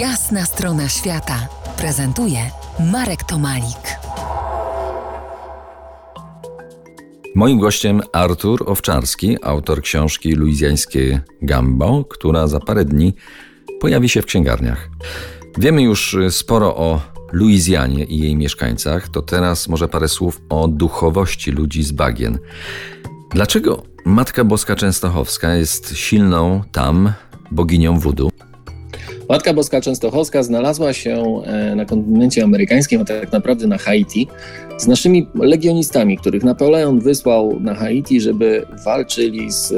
Jasna strona świata prezentuje Marek Tomalik. Moim gościem Artur Owczarski, autor książki Luizjańskie Gambo, która za parę dni pojawi się w księgarniach. Wiemy już sporo o Luizjanie i jej mieszkańcach, to teraz może parę słów o duchowości ludzi z bagien. Dlaczego Matka Boska Częstochowska jest silną tam boginią wudu? Matka Boska Częstochowska znalazła się e, na kontynencie amerykańskim, a tak naprawdę na Haiti, z naszymi legionistami, których Napoleon wysłał na Haiti, żeby walczyli z e,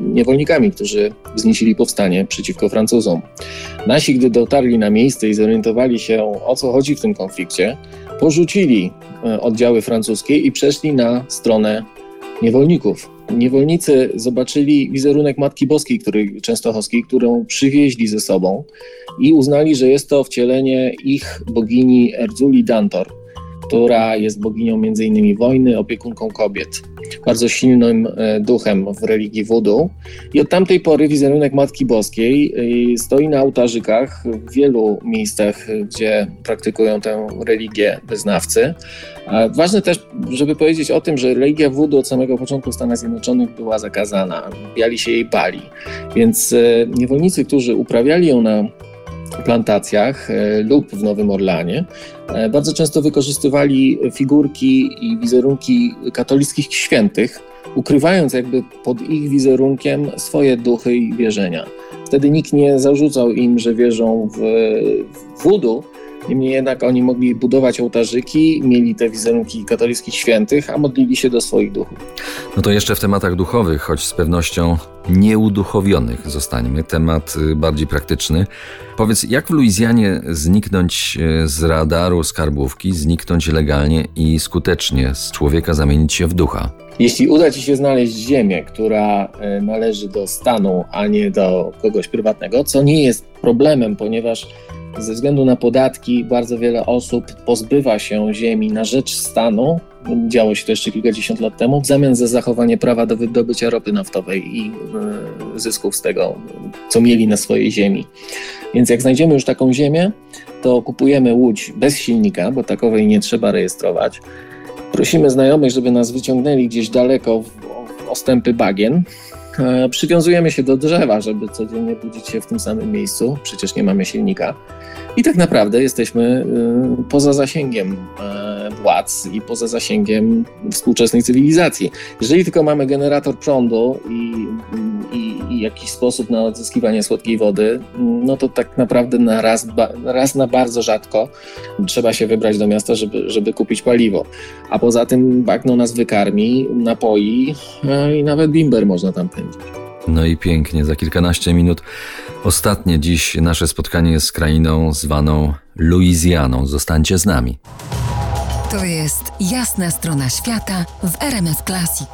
niewolnikami, którzy wznieśli powstanie przeciwko Francuzom. Nasi, gdy dotarli na miejsce i zorientowali się, o co chodzi w tym konflikcie, porzucili e, oddziały francuskie i przeszli na stronę niewolników. Niewolnicy zobaczyli wizerunek Matki Boskiej, który, Częstochowskiej, którą przywieźli ze sobą i uznali, że jest to wcielenie ich bogini Erzuli Dantor, która jest boginią m.in. wojny, opiekunką kobiet, bardzo silnym e, duchem w religii voodoo. I od tamtej pory wizerunek Matki Boskiej e, stoi na ołtarzykach w wielu miejscach, gdzie praktykują tę religię wyznawcy. Ważne też, żeby powiedzieć o tym, że religia voodoo od samego początku w Stanach Zjednoczonych była zakazana. Biali się jej bali. Więc e, niewolnicy, którzy uprawiali ją na plantacjach e, lub w Nowym Orlanie, e, bardzo często wykorzystywali figurki i wizerunki katolickich świętych, ukrywając jakby pod ich wizerunkiem swoje duchy i wierzenia. Wtedy nikt nie zarzucał im, że wierzą w, w Niemniej jednak oni mogli budować ołtarzyki, mieli te wizerunki katolickich świętych, a modlili się do swoich duchów. No to jeszcze w tematach duchowych, choć z pewnością nieuduchowionych zostańmy. Temat y, bardziej praktyczny. Powiedz, jak w Luizjanie zniknąć y, z radaru skarbówki, zniknąć legalnie i skutecznie z człowieka zamienić się w ducha? Jeśli uda Ci się znaleźć ziemię, która y, należy do stanu, a nie do kogoś prywatnego, co nie jest problemem, ponieważ ze względu na podatki bardzo wiele osób pozbywa się ziemi na rzecz stanu. Działo się to jeszcze kilkadziesiąt lat temu, w zamian za zachowanie prawa do wydobycia ropy naftowej i e, zysków z tego, co mieli na swojej ziemi. Więc jak znajdziemy już taką ziemię, to kupujemy łódź bez silnika, bo takowej nie trzeba rejestrować. Prosimy znajomych, żeby nas wyciągnęli gdzieś daleko w ostępy bagien, przywiązujemy się do drzewa, żeby codziennie budzić się w tym samym miejscu, przecież nie mamy silnika. I tak naprawdę jesteśmy e, poza zasięgiem e, władz i poza zasięgiem współczesnej cywilizacji. Jeżeli tylko mamy generator prądu i jakiś sposób na odzyskiwanie słodkiej wody, no to tak naprawdę na raz, raz na bardzo rzadko trzeba się wybrać do miasta, żeby, żeby kupić paliwo. A poza tym bagno nas wykarmi, napoi i nawet bimber można tam pędzić. No i pięknie, za kilkanaście minut. Ostatnie dziś nasze spotkanie z krainą zwaną Luizjaną. Zostańcie z nami. To jest jasna strona świata w RMS Classic.